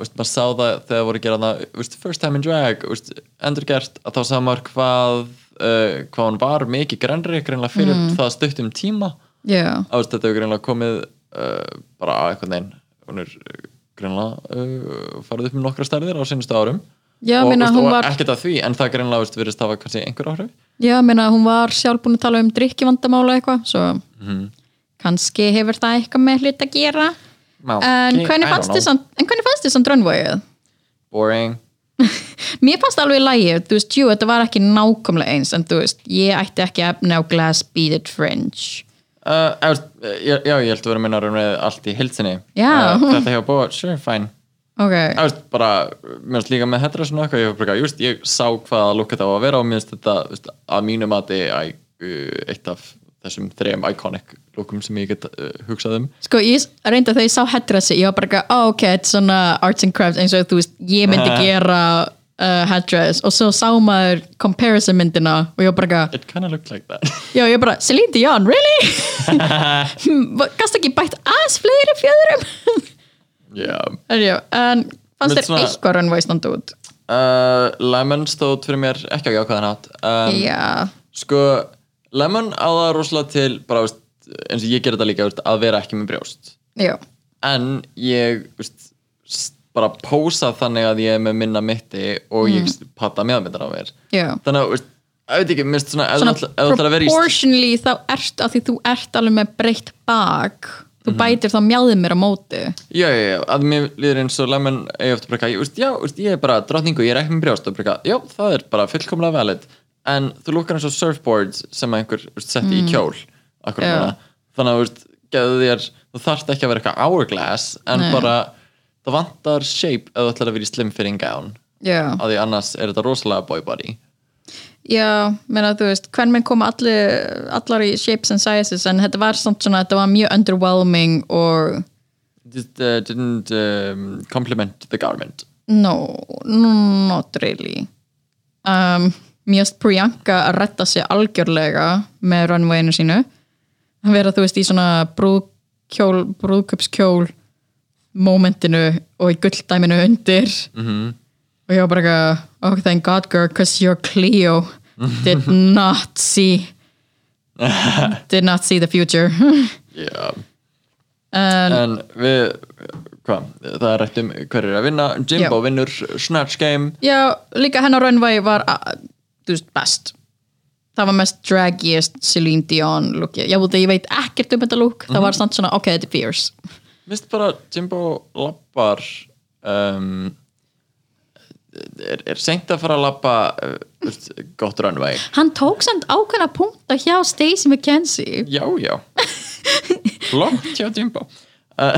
veist, maður sá það þegar voru að gera það, veist, first time in drag veist, endurgert, að þá sá maður hvað uh, hvað hún var mikið grænri greinlega fyrir Mm. það stuttum tíma. Já. Að veist, þetta hefur greinlega komið uh, bara á einhvern veginn hún er uh, greinlega uh, farið upp með nokkra stærðir á sinustu árum. Já, og, meina, veist, og var- ekkert að því, en það greinlega veist, virðist hafa kannski einhver áhrif. Já, meina, hún var sjálf búin að tala um drikkjuvandamála eitthvað, svo Mhm. kannski hefur það eitthvað með hlut að gera Má, en ok, hvernig samt en hvernig fannst þið samt runwayið? boring. Mér fannst alveg lagi, þú veist, jú, þetta var ekki nákvæmlega eins, en þú veist, ég ætti ekki efni á glass beaded fringe. Uh, veist, já, já, ég held að vera að minna með allt í heilsinni Já. uh, Þetta hefur búið, sure, fine. Ok, Eða, veist, bara, mér finnst líka með þetta svona eitthvað, ég, bara, just, ég sá hvaða lukka þetta á að vera og mér finnst þetta, veist, að mínu mati æ, uh, eitt af þessum þrejum iconic lukkum sem ég get uh, hugsað um sko, ég reyndi að þegar ég sá headdressi, ég var bara ekki, oh, ok, þetta er svona arts and crafts eins og þú veist, ég myndi gera uh, headdress og svo sá maður comparison myndina og ég var bara ekki, It kinda looked like that já, ég bara, Celine Dion, really? Gast ekki bætt aðeins fleiri fjöðurum? yeah. en já, fannst þér svona- eitthvað runway standa út? uh, Lemon stóð fyrir mér ekki á jákvæðan hátt um, Já, Sko, Lemon á það rosalega til bara, veist, eins og ég ger þetta líka veist, að vera ekki með brjóst. Já, en ég veist, bara pósa þannig að ég er með minna mitti og ég patta meðmyndar á mér. Já. Þannig að, ég veit ekki, svona ef þú svona vera í proportionally þá ert að því þú ert alveg með breytt bak þú bætir þá mjáðið mér á móti. Já, já, já, að mér líður eins og lemon ég ofta bara, ég, veist, já, veist, ég er bara drottningu, ég er ekki með brjóst og bara, já, það er bara fullkomlega valid en þú lukkar eins og surfboard sem einhver setti í kjól núna. Þannig að, veist, þér þú þarft ekki að vera eitthvað hourglass en Nei. bara, það vantar shape ef þú ætlar að vera í slim fitting gown. Já, að því annars er þetta rosalega boy body. Já, meina þú veist hvern menn koma allir, allar í shapes and sizes en þetta var samt svona, þetta var mjög underwhelming og Just, uh, didn't um, compliment the garment? No, not really. Um, mjög Priyanka að retta sig algjörlega með runwayinu sínu að vera þú veist í svona brúðköpskjól momentinu og í gulldæminu undir -hmm. og ég var bara eitthvað oh thank god girl cause your Cleo did not see did not see the future yeah. en en við hvað, það er rætt um hver er að vinna Jimbo Já. vinnur Snatch Game Já, líka hennar runway var þú veist, best. Það var mest draggiest Celine Dion já, þú ég veit ekkert um þetta look. Það var samt svona, ok, þetta er fierce. Mist bara Jimbo lappar um, er, er seint að fara að lappa uh, gott runway. Hann tók samt ákveðna punkta hjá Stacey McKenzie. Já, já. Flott hjá Jimbo. Uh,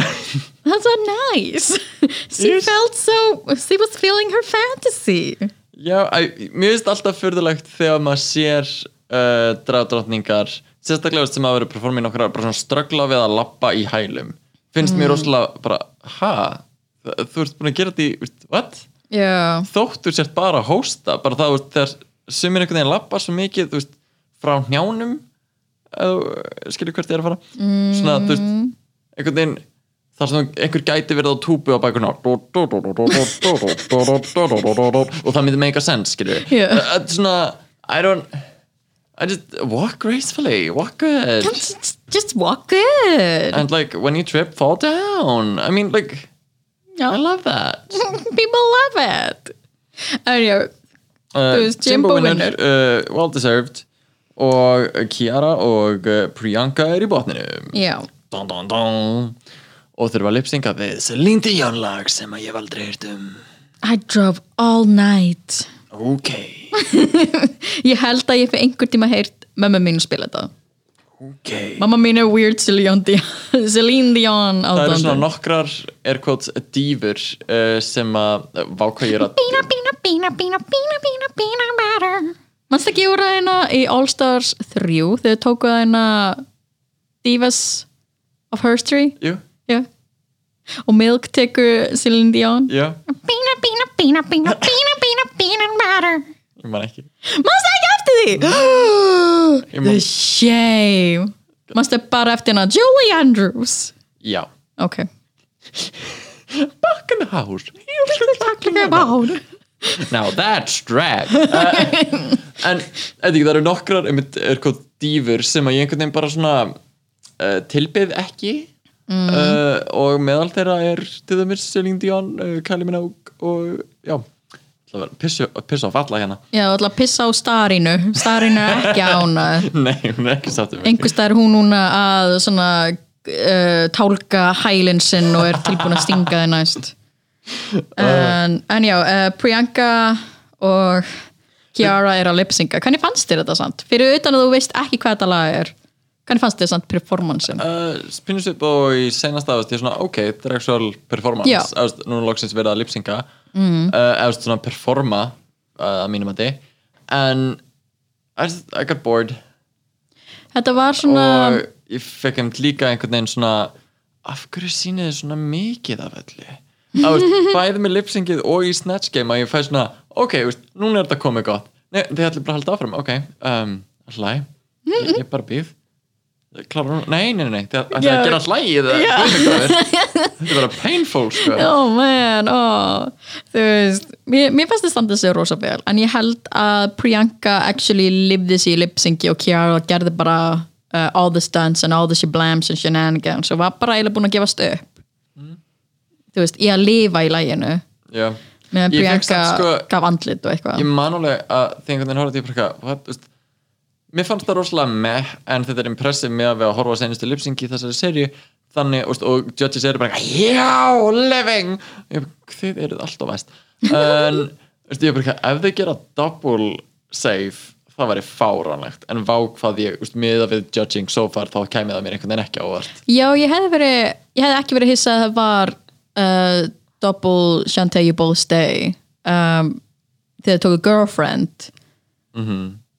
that's so nice. She felt so she was feeling her fantasy já, æ, mér finnst alltaf fyrðulegt þegar maður sér uh, dragdrottningar sérstaklega sem að vera performin okkar bara svona ströggla við að lappa í hælum. Finnst mér rosalega bara, ha? Þú ert búin að gera þetta í, what? já, þóttu sért bara að hósta bara það, veist, þegar sumir einhvern veginn lappa svo mikið, þú veist, frá njánum skilur hvert ég er að fara. Mm. svona, þú veist, einhvern veginn þar sem einhver gæti verið á túbu á bækurna og það myndi make a sense, skilur yeah. svona, I don't I just walk gracefully, walk good. Just, just walk good? And like when you trip, fall down. I mean, like, I love that. People love it. En já, uh, Þú veist, Jimbo vinnur uh, well deserved. Og Kiara og uh, Priyanka er í botninu já. Dun, dun, dun. Og þurfa að lipsynga við Celine Dion lag sem að ég hef aldrei hýrt um. I drove all night. Ok, Ég held að ég fyrir einhver tíma heyrt mömmu mín spila þetta. Ok. Mamma mín er weird Celine Dion Celine Dion það eru svona nokkrar air quotes divur uh, sem að er að Pina, pina, pina, pina, pina, pina, pina butter Manst ekki úr þeirna í All Stars 3 þegar tóku þeirna Divas of Herstory? Jú, Já. Og Milk tekur Celine Dion já, Peanut, peanut, peanut, peanut, peanut, peanut, peanut butter ég man ekki. Manstu ekki eftir því? The shame. Manstu bara eftir hana? Julie Andrews. Já, Ok. Back in the house. About now that's drag. Uh, en það eru nokkrar er hvað dýfur sem að ég einhvern veginn bara svona uh, tilbyð ekki uh, og meðal þeirra er til dæmis Celine Dion, uh, Kylie Minogue og já pissu, pissu á falla hérna. Já, að pissa á starinu. Starinu er ekki ána. Nei, hún er ekki sátt um staðar er hún núna að svona uh, tálka hælinn sinn og er tilbúin að stinga þið næst. En, en já, uh, Priyanka og Kiara er að lipsynga hvernig fannst þér þetta sant? Fyrir utan að þú veist ekki hvað þetta lag er hvernig fannst þér sant performancein? Uh, Spinnus upp og í senasta ást ég er svona, ok, þetta er actual performance. Ást, nú er loksins verið að lipsynga mm. uh, eða svona performa uh, að mínum að þið en I, just, I got bored. Þetta var svona og ég fekk einmitt líka einhvern veginn svona af hverju sýnið þið svona mikið af öllu? Ást, bæði með lipsyngið og í Snatch Game að ég fæ svona, ok, veist, núna er þetta komið gott. Nei, þið ætlum bara að halda áfram, ok um, hlæ, ég, ég bara býð Klára hún, nei, nei, nei, ætlum Já. að gera hlægið þetta er bara painful, sko. Oh man, oh. þú veist mér, mér fannst það standa sig rosa vel en ég held að Priyanka actually livði sér í lipsyngi og Kiara gerði bara uh, all the stunts and all the shablams and shenanigans og var bara eiginlega búin að gefast upp. Þú veist, í að lifa í læginu Já. meðan Priyanka sko, gaf andlit og eitthvað. ég man alveg að þegar einhvern veginn horfði ég bara eitthvað, what, veist, mér fannst það rosalega meh en þetta er impressive með að við að horfa senustu lipsyngi í þessari serju þannig, veist, og judges eru bara já, living! Ég, þið eruð alltaf væst. En veist, ég bara ef þau gera double save það væri fáránlegt. En vá hvað ég, veist, miða við judging so far þá kæmi það mér einhvern veginn ekki ávart já, ég hefði verið ég hefði ekki verið hissa að það var uh, double Shantae You Both Stay um, þegar þau tóku Girlfriend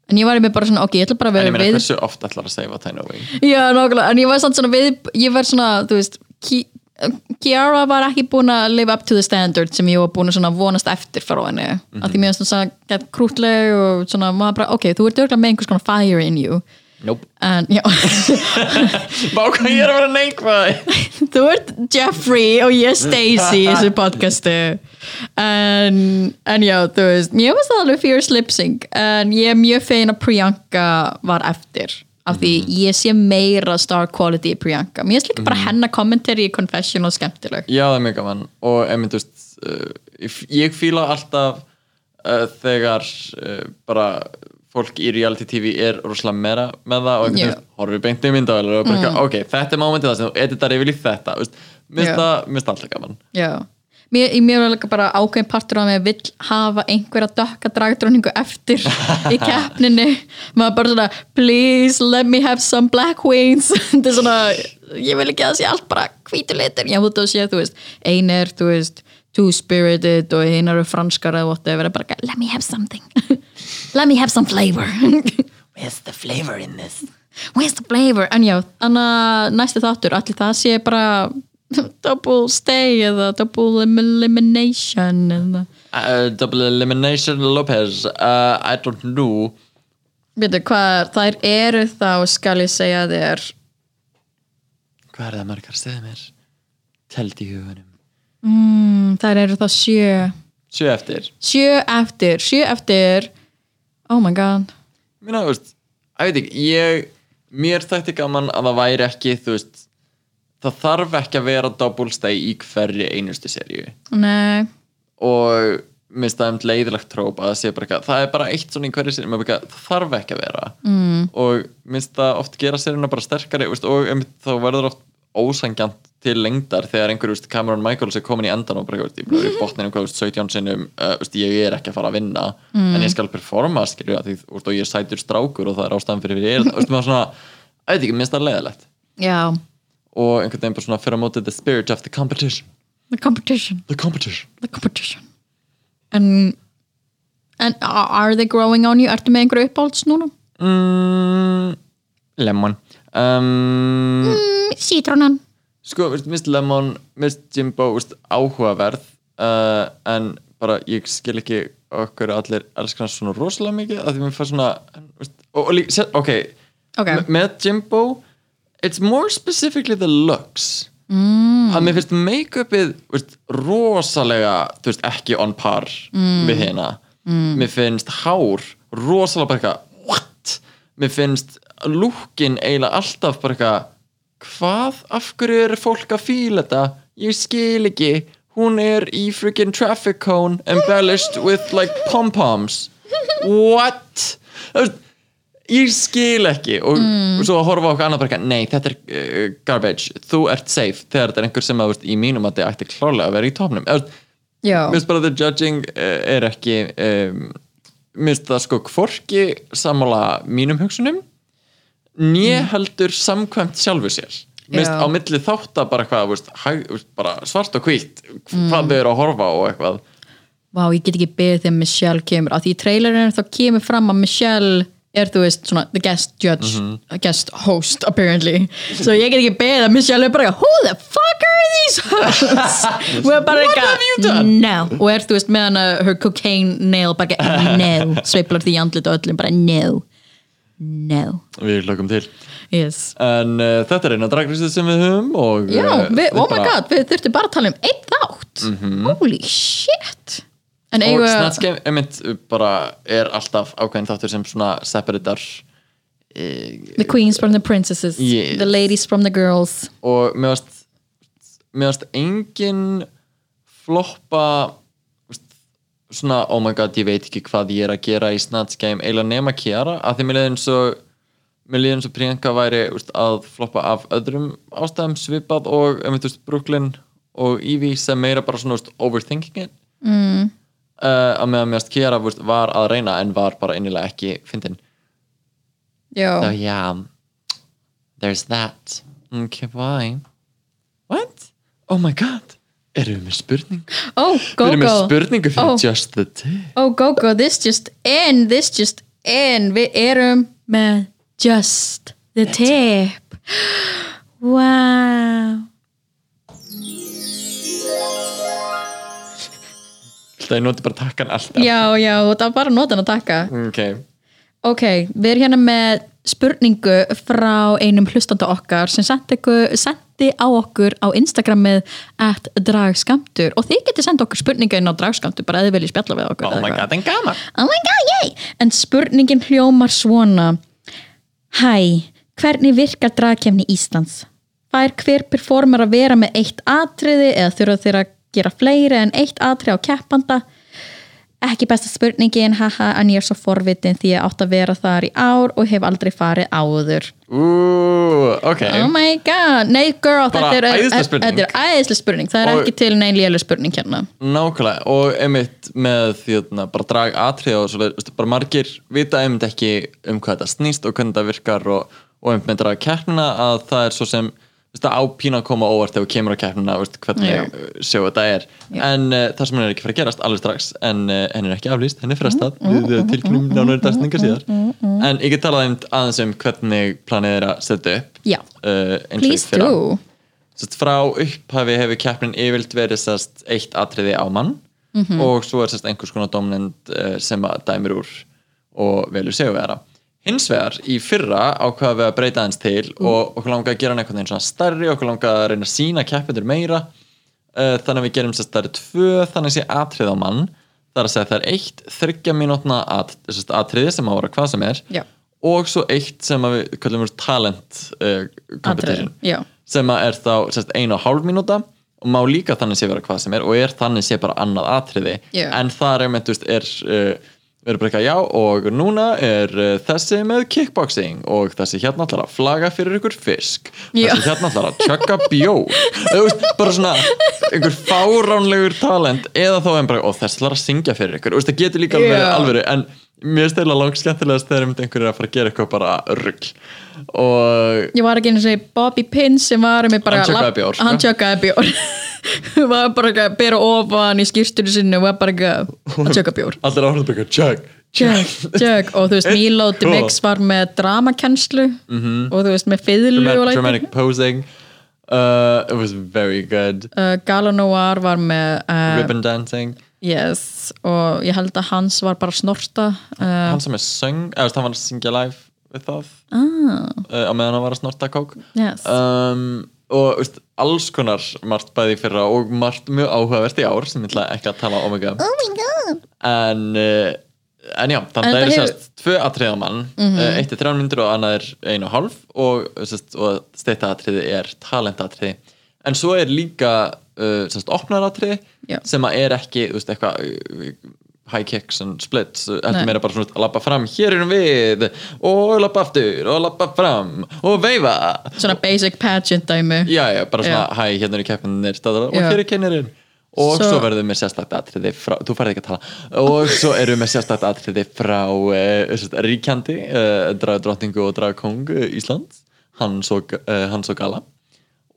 en ég var með bara svona, ok, ég ætla bara að Mhm. en vera ég meina við hversu oft ætlar að save Tina Wing Já, nákvæmlega, en ég var svona við, ég var svona, þú veist Ki Kiara var ekki búin að live up to the standard sem ég var búin að vonast eftir frá henni, mm -hmm. að því mér finnst svona krútleg og svona, bara, ok, þú ert örgulega með einhvers konar fire in you nope. en, hvað ég er að vera neikvæð þú ert Jeffrey og ég Stacey í þessu podcastu. En, en já, þú veist mér finnst það alveg fierce lip sync en ég er mjög fein að Priyanka var eftir af því ég sé meira star quality í Priyanka. Mér finnst líka bara hennar commentary í confessional skemmtileg. Já, það er mjög gaman. Og þú veist, uh, ég- fíla alltaf uh, þegar uh, bara fólk í reality tv er rosalega meira með það og einhvern veginn horfir beint í myndavælar og bara mm. ok, þetta er mómentið það sem þú editar yfir í þetta finnst það alltaf gaman. Já. Mér, mér var bara ákveðin partur á mig vill hafa einhverja dökka dragdróningu eftir í keppninni. Maður bara svona, please let me have some black wings. Þetta er svona, ég vil ekki að það sé allt bara hvítu litur, já þú veist, sé, þú veist ein er, þú veist, two spirited og eru franskar eða whatever bara, let me have something let me have some flavor. Where's the flavor in this? where's the flavor, en já, þannig að næsti þáttur, allir það sé bara double stay eða double elimination eða uh, Double Elimination Lopez uh, I don't know. Veitu hvað, þær eru þá skal ég segja þér. Hvað er það margar segðu mér telt í hugunum mm, þær eru þá sjö. Sjö eftir. Sjö eftir, sjö eftir oh my god. Þú veist, ég veit ekki ég, mér þætti gaman að það væri ekki þú veist það þarf ekki að vera double stay í hverri einustu seríu. Nei, og minnst það um leiðilegt tróp að það sé bara eitthvað, það er bara eitt svona í hverju maður bara það þarf ekki að vera. Mm. og minnst það oft gera seríuna bara sterkari veist, og um, þá verður oft ósangjant til lengdar þegar einhver veist, Cameron Michaels er komin í endan og bara ég er í hvað, veist, 17 sinnum uh, ég er ekki að fara að vinna en ég skal performa skilju, að því, og ég er sætur strákur og það er ástæðan fyrir ég er veist, maður svona, ég veit ekki, minnst það leiðilegt. Já. Og einhvern veginn bara svona fyrir á móti the spirit of the competition. The competition, the competition. The competition. En are are they growing on you? Ertu með einhverju uppáhalds núna? mm, Lemon. Um, Mm, Citrónan Sko, veist, mist Lemon, mist Jimbo veist, áhugaverð uh, en bara ég skil ekki okkur allir elskar hann svona rosalega mikið að því mér fær svona veist, og, og ok, Ok. M- með Jimbo it's more specifically the looks mm. að mér finnst make-upið rosalega veist, ekki on par mm. við hérna mm. mér finnst hár rosalega bara eitthvað what? mér finnst lúkin eiginlega alltaf bara eitthvað hvað, af hverju er fólk að fíla þetta? Ég skil ekki. Hún er í freaking traffic cone embellished with like pom-poms. What? Ég skil ekki. Og, og svo að horfa okkur annað bara nei, þetta er uh, garbage, þú ert safe. Þegar þetta er einhver sem að, í mínum að þetta ætti klárlega að vera í Já, mér finnst bara að the judging uh, er ekki um, mér finnst það sko hvorki sammála mínum hugsunum né heldur samkvæmt sjálfu sér. Já. á milli þátt að bara eitthvað þú veist, hæg, bara svart og hvítt hvað þau eru að horfa og eitthvað. Vá, ég get ekki beðið þegar Michelle kemur. Af því í trailerinu þá kemur fram að Michelle er þú veist svona the guest judge guest host apparently. So ég get ekki beðið að Michelle er bara who the fuck are these hosts? Og er bara What have you done? no. Og er þú veist með hana her cocaine nail bara no. Sveiflar því andlit og öllum bara no no. Við lögum til. Yes. En uh, þetta er eina dragrisið sem við höfum og Já, uh, við, oh my god, við þurftum bara að tala um einn þátt. Holy shit. En og eigum Snatch við Game einmitt bara er alltaf ákveðin þáttur sem svona separatar uh, The queens from the princesses Yes. The ladies from the girls. Og mér varst engin floppa svona oh my god ég veit ekki hvað ég er að gera í Snatch Game eiginlega nema Kiara að því mér leiði eins og mér leiði eins og Priyanka væri veist, að floppa af öðrum ástæðum svipað og um, veist, Brooklyn og Evie sem meira bara svona veist, overthinking it mm. uh, að meðan mér varst Kiara veist, var að reyna en var bara innilega ekki fyndin So yeah, there's that. Okay, bye. What? Oh my god, erum við með spurning? oh, Við go erum með spurningu fyrir Oh. Just the Tip. Oh, go go, this just in This just in Við erum með Just the tip Wow Það er notið bara takkan alltaf. Já, já, það var bara notan að taka Ok, Ok, við erum hérna með spurningu frá einum hlustanda okkar sem sendi, á okkur á Instagramið at dragskamtur og þið getið senda okkur spurningu inn á dragskamtur bara að þið viljið spjalla við okkur oh my god, en gaman. Oh my god, yay! En spurningin hljómar svona Hæ, hvernig virkar dragkefni Íslands? Fær hver performer að vera með eitt atriði eða þurfa þeir að gera fleiri en eitt atriði á keppanda? Ekki besta spurningin, haha, en ég er svo forvitin því ég átt að vera þar í ár og hef aldrei farið áður. Úúúú, ok. Oh my god, nei girl, Bara þetta er æðisleg spurning. Það er Og- ekki til nein léleg spurning hérna. Nákvæmlega, og einmitt með því að bara drag atrið og svo bara margir vita einmitt ekki um hvað þetta snýst og hvernig þetta virkar og, og einmitt með drag keppnina að það er svo sem á pína að koma óvart þegar þú kemur á keppnina veist, hvernig Já. uh, sjó þetta er. En uh, það sem henni er ekki fyrir að gerast alveg strax en uh, henni er ekki aflýst, henni er frestað. Við uh, tilkynum nánari dagsningar síðar. en ég get talað einmitt aðeins um hvernig planið er að setja upp Já, uh, eins og. Sest, frá upphafi hefur keppnin yfirlt verið sest, eitt atriði á mann og svo er sest, einhvers konar domnend uh, sem að dæmir úr og velur seguvera hins vegar í fyrra ákvaða við að breyta hans til og okkur langaði að gera hann einhvern veginn svona stærri okkur langaði að reyna að sína keppendur meira uh, þannig að við gerum það eru tvö þannig sé atrið á mann það er að segja það er eitt þryggja mínútna at, sest, atriði sem á að vera hvað sem er Já. og svo eitt sem að við kallum við talent uh, competition Atriði, já. sem að er þá sérst, einu og hálf mínúta og má líka þannig sé vera hvað sem er og er þannig sé bara annað atriði Já. en það er með, þú veist, er uh, við erum bara eitthvað, já, og núna er uh, þessi með kickboxing og þessi hérna ætlar að flaga fyrir ykkur fisk. Já. þessi hérna ætlar að tjögga veist, bara svona einhver fáránlegur talent eða þá en bara, og þessi ætlar að syngja fyrir ykkur, það getur líka alveg alvöru, en mér stela langt skemmtilegast þegar einmitt einhver er að fara að gera eitthvað bara rugg og Ég var ekki einu sinni Bobby Pins sem var með bara Hann tjöggaði bjór, sko. Var bara að bera ofan í skýrstunni sinni og var bara að tjöka bjór. Allir áhrifðu bara chug tjög, tjög og þú veist Milo Demix var með dramakennslu og þú veist með fiðlu og dramatic posing. Uh, it was very good. Uh, Gala Noir var með uh, ribbon dancing yes. Og ég held að hans var bara snorta uh, hann sem er söng, eða hann var að syngja live við það. Ah, uh, á meðan hann var að snorta kók. Yes. Um, og veist, alls konar margt bæði fyrra og margt mjög áhugavert í ár sem ég ætla ekki að tala um. Oh my god. En, uh, en já, þannig að það hefur- sérst tvö atriðamann, mm -hmm. eitt er þrján myndir og annað er einu og hálf. Og, og steytta atriði er talentatriði. En svo er líka uh, sérst, opnaratriði Já. sem að er ekki, þú veist, eitthvað uh, high kicks and splits Nei. heldur meira bara svona að labba fram, hér erum við og labba aftur og labba fram og veifa. Svona basic pageant dæmi. Já, já, bara svona, hæ, hérna er keppninir staðar, og hér er kennirinn. Og Svo- svo, verðum við með sérstakt atriði frá, þú færði ekki að tala. Og svo erum við með sérstakt atriði frá uh, ríkjandi uh, dragdrottningu og dragkong uh, Íslands. Hans og, uh, hans og Gala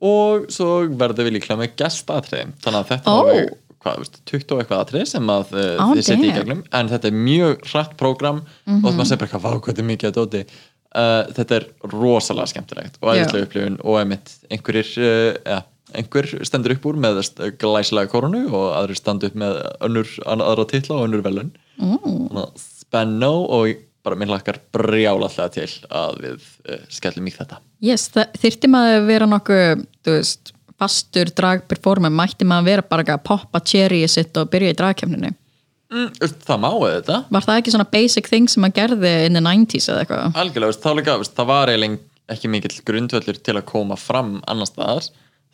og svo verðum við líklega með gestatriði. Þannig að þetta er alveg hvað, veist, 20 og eitthvað atrið sem að Ó, þið setja í gegnum. En þetta er mjög hratt prógram. Og það segir bara vá, hvað þetta er mikið að dóti. Uh, þetta er rosalega skemmtilegt og Já. æðislega upplifun og einmitt einhverjir, uh, ja, einhver stendur upp úr með þess glæsilega koronu og aðrir standa upp með önnur aðra titla og önnur velun mm. spenno og bara minn hlakkar brjálaslega til að við uh, skellum í þetta. Yes, það þyrfti maður að vera nokkuð veist, fastur dragperformer mætti maður vera bara að poppa cherry sitt og byrja í dragkefninu mm, það má þetta var það ekki svona basic thing sem maður gerði in the 90s eða eitthvað? Algjörlega, veist, þá líka, veist, það var eiginlega ekki mikill grundvöllur til að koma fram annars staðar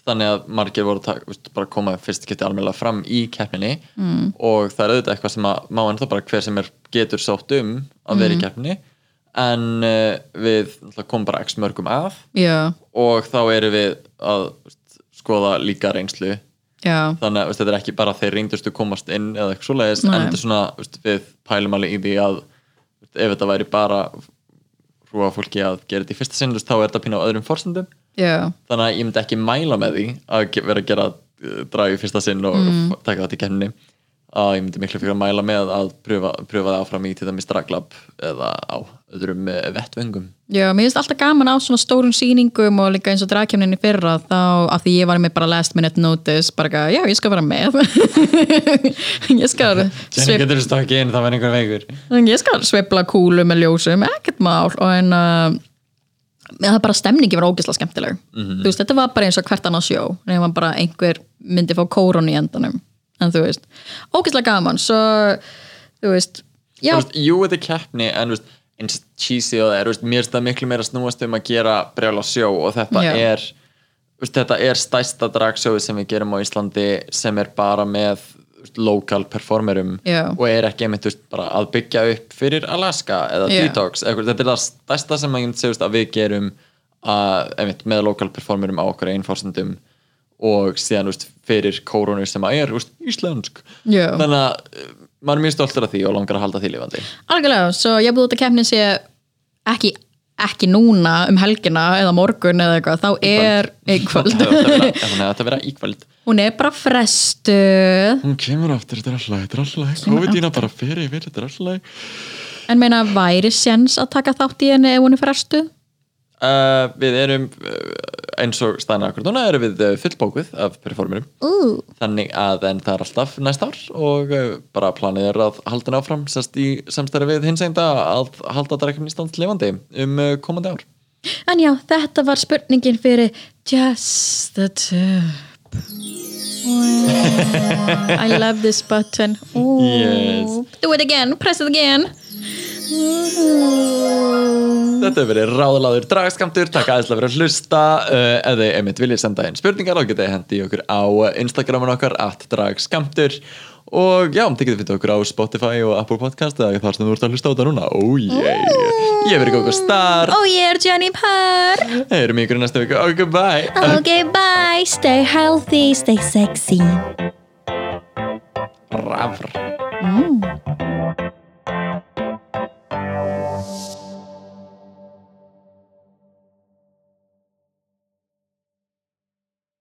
þannig að margir voru að bara koma fyrst geti alveg fram í keppninni. Mm. og það er auðvitað eitthvað sem að má ennþá bara hver sem er getur sótt um að vera í keppninni. En uh, við komum bara x mörgum að. Já, og þá erum við að veist, skoða líka reynslu. Já, þannig að veist, þetta er ekki bara þeir reyndustu komast inn eða eitthvað svoleiðis, Nei. en þetta er svona veist, við pælum alveg í því að ef þetta væri bara hrúa fólki að gera þetta í fyrsta sinn þá er þetta pínu á öðrum forsendum já. Þannig að ég myndi ekki mæla með því að vera að gera uh, drag í fyrsta sinn og mm. taka þetta í kenninni að ég myndi miklu fyrir að mæla með að pröfa, pröfa það áfram í til dæmis draglab eða á öðrum uh, vettvöngum. Já, mér finnst alltaf gaman á svona stórum sýningum og líka eins og dragkjöfninni fyrra þá af því ég var með bara last minute notice bara ekki, já, ég skal vera með. Ég skal Jenny svip, getur þú stakki inn, það var einhver veikur. Ég skal svipla kúlu með ljósum, ekkert mál. Og en uh, það bara stemningi var ógeðslega skemmtileg. Þú veist, þetta var bara eins og hvert annað sjó nema bara einhver myndi fá kórun í endanum. En þú veist, ógeðslega gaman. Svo, þú veist já, Þú veist, jú, þetta er keppni en þú veist, eins cheesy og það er þú veist, mér finnst það miklu meira snúast um að gera brjála sjó og þetta Já. er þú veist, þetta er stæsta dragsjóði sem við gerum á Íslandi sem er bara með local performerum Já. og er ekki einmitt veist, að byggja upp fyrir Alaska eða Já. Detox eða, eitthvað. þetta er það stæsta sem að við gerum að, einmitt, með local performerum á okkur einforsendum og síðan veist, fyrir kóronu sem að er veist, íslensk Já. þannig að uh, maður er mjög stoltur af því og langar að halda því lifandi algjörlega, svo ég búið út að keppnin sé ekki, ekki núna um helgina eða morgun eða eitthvað þá er í kvöld Þannig að þetta vera í kvöld hún er bara frestuð. Hún kemur aftur, þetta er alltaf, þetta er alltaf COVID-19 bara fyrir yfir, þetta er alltaf en meina væri séns að taka þátt í henni ef hún er frestuð? Uh, Við erum uh, eins og staðina akkur núna erum við uh, fullbókuð af performerum. Uh. þannig að en það er alltaf næst ár og bara planið er að halda henni áfram sérst í samstæri við hins einda að halda drækjum Íslands lifandi um uh, komandi ár. En já, þetta var spurningin fyrir just the tip Wow. I love this button. Ooh. Yes. do it again, press it again. Þetta hefur verið ráðalaður dragskamtur, takk aðeinslega fyrir að hlusta. Uh, ef þið einmitt viljið senda inn spurningar getið þið hendi okkur á Instagramin okkar at dragskamtur og já, þið getið fyrir okkur á Spotify og Apple Podcast eða þar sem þú ert að hlusta á þetta núna. Oh yeah, ég verið góð star oh ég er Jenny Parr. Heyrum ykkur næsta viku, ok, bye. Okay bye, stay healthy, stay sexy. Rafr. Mm.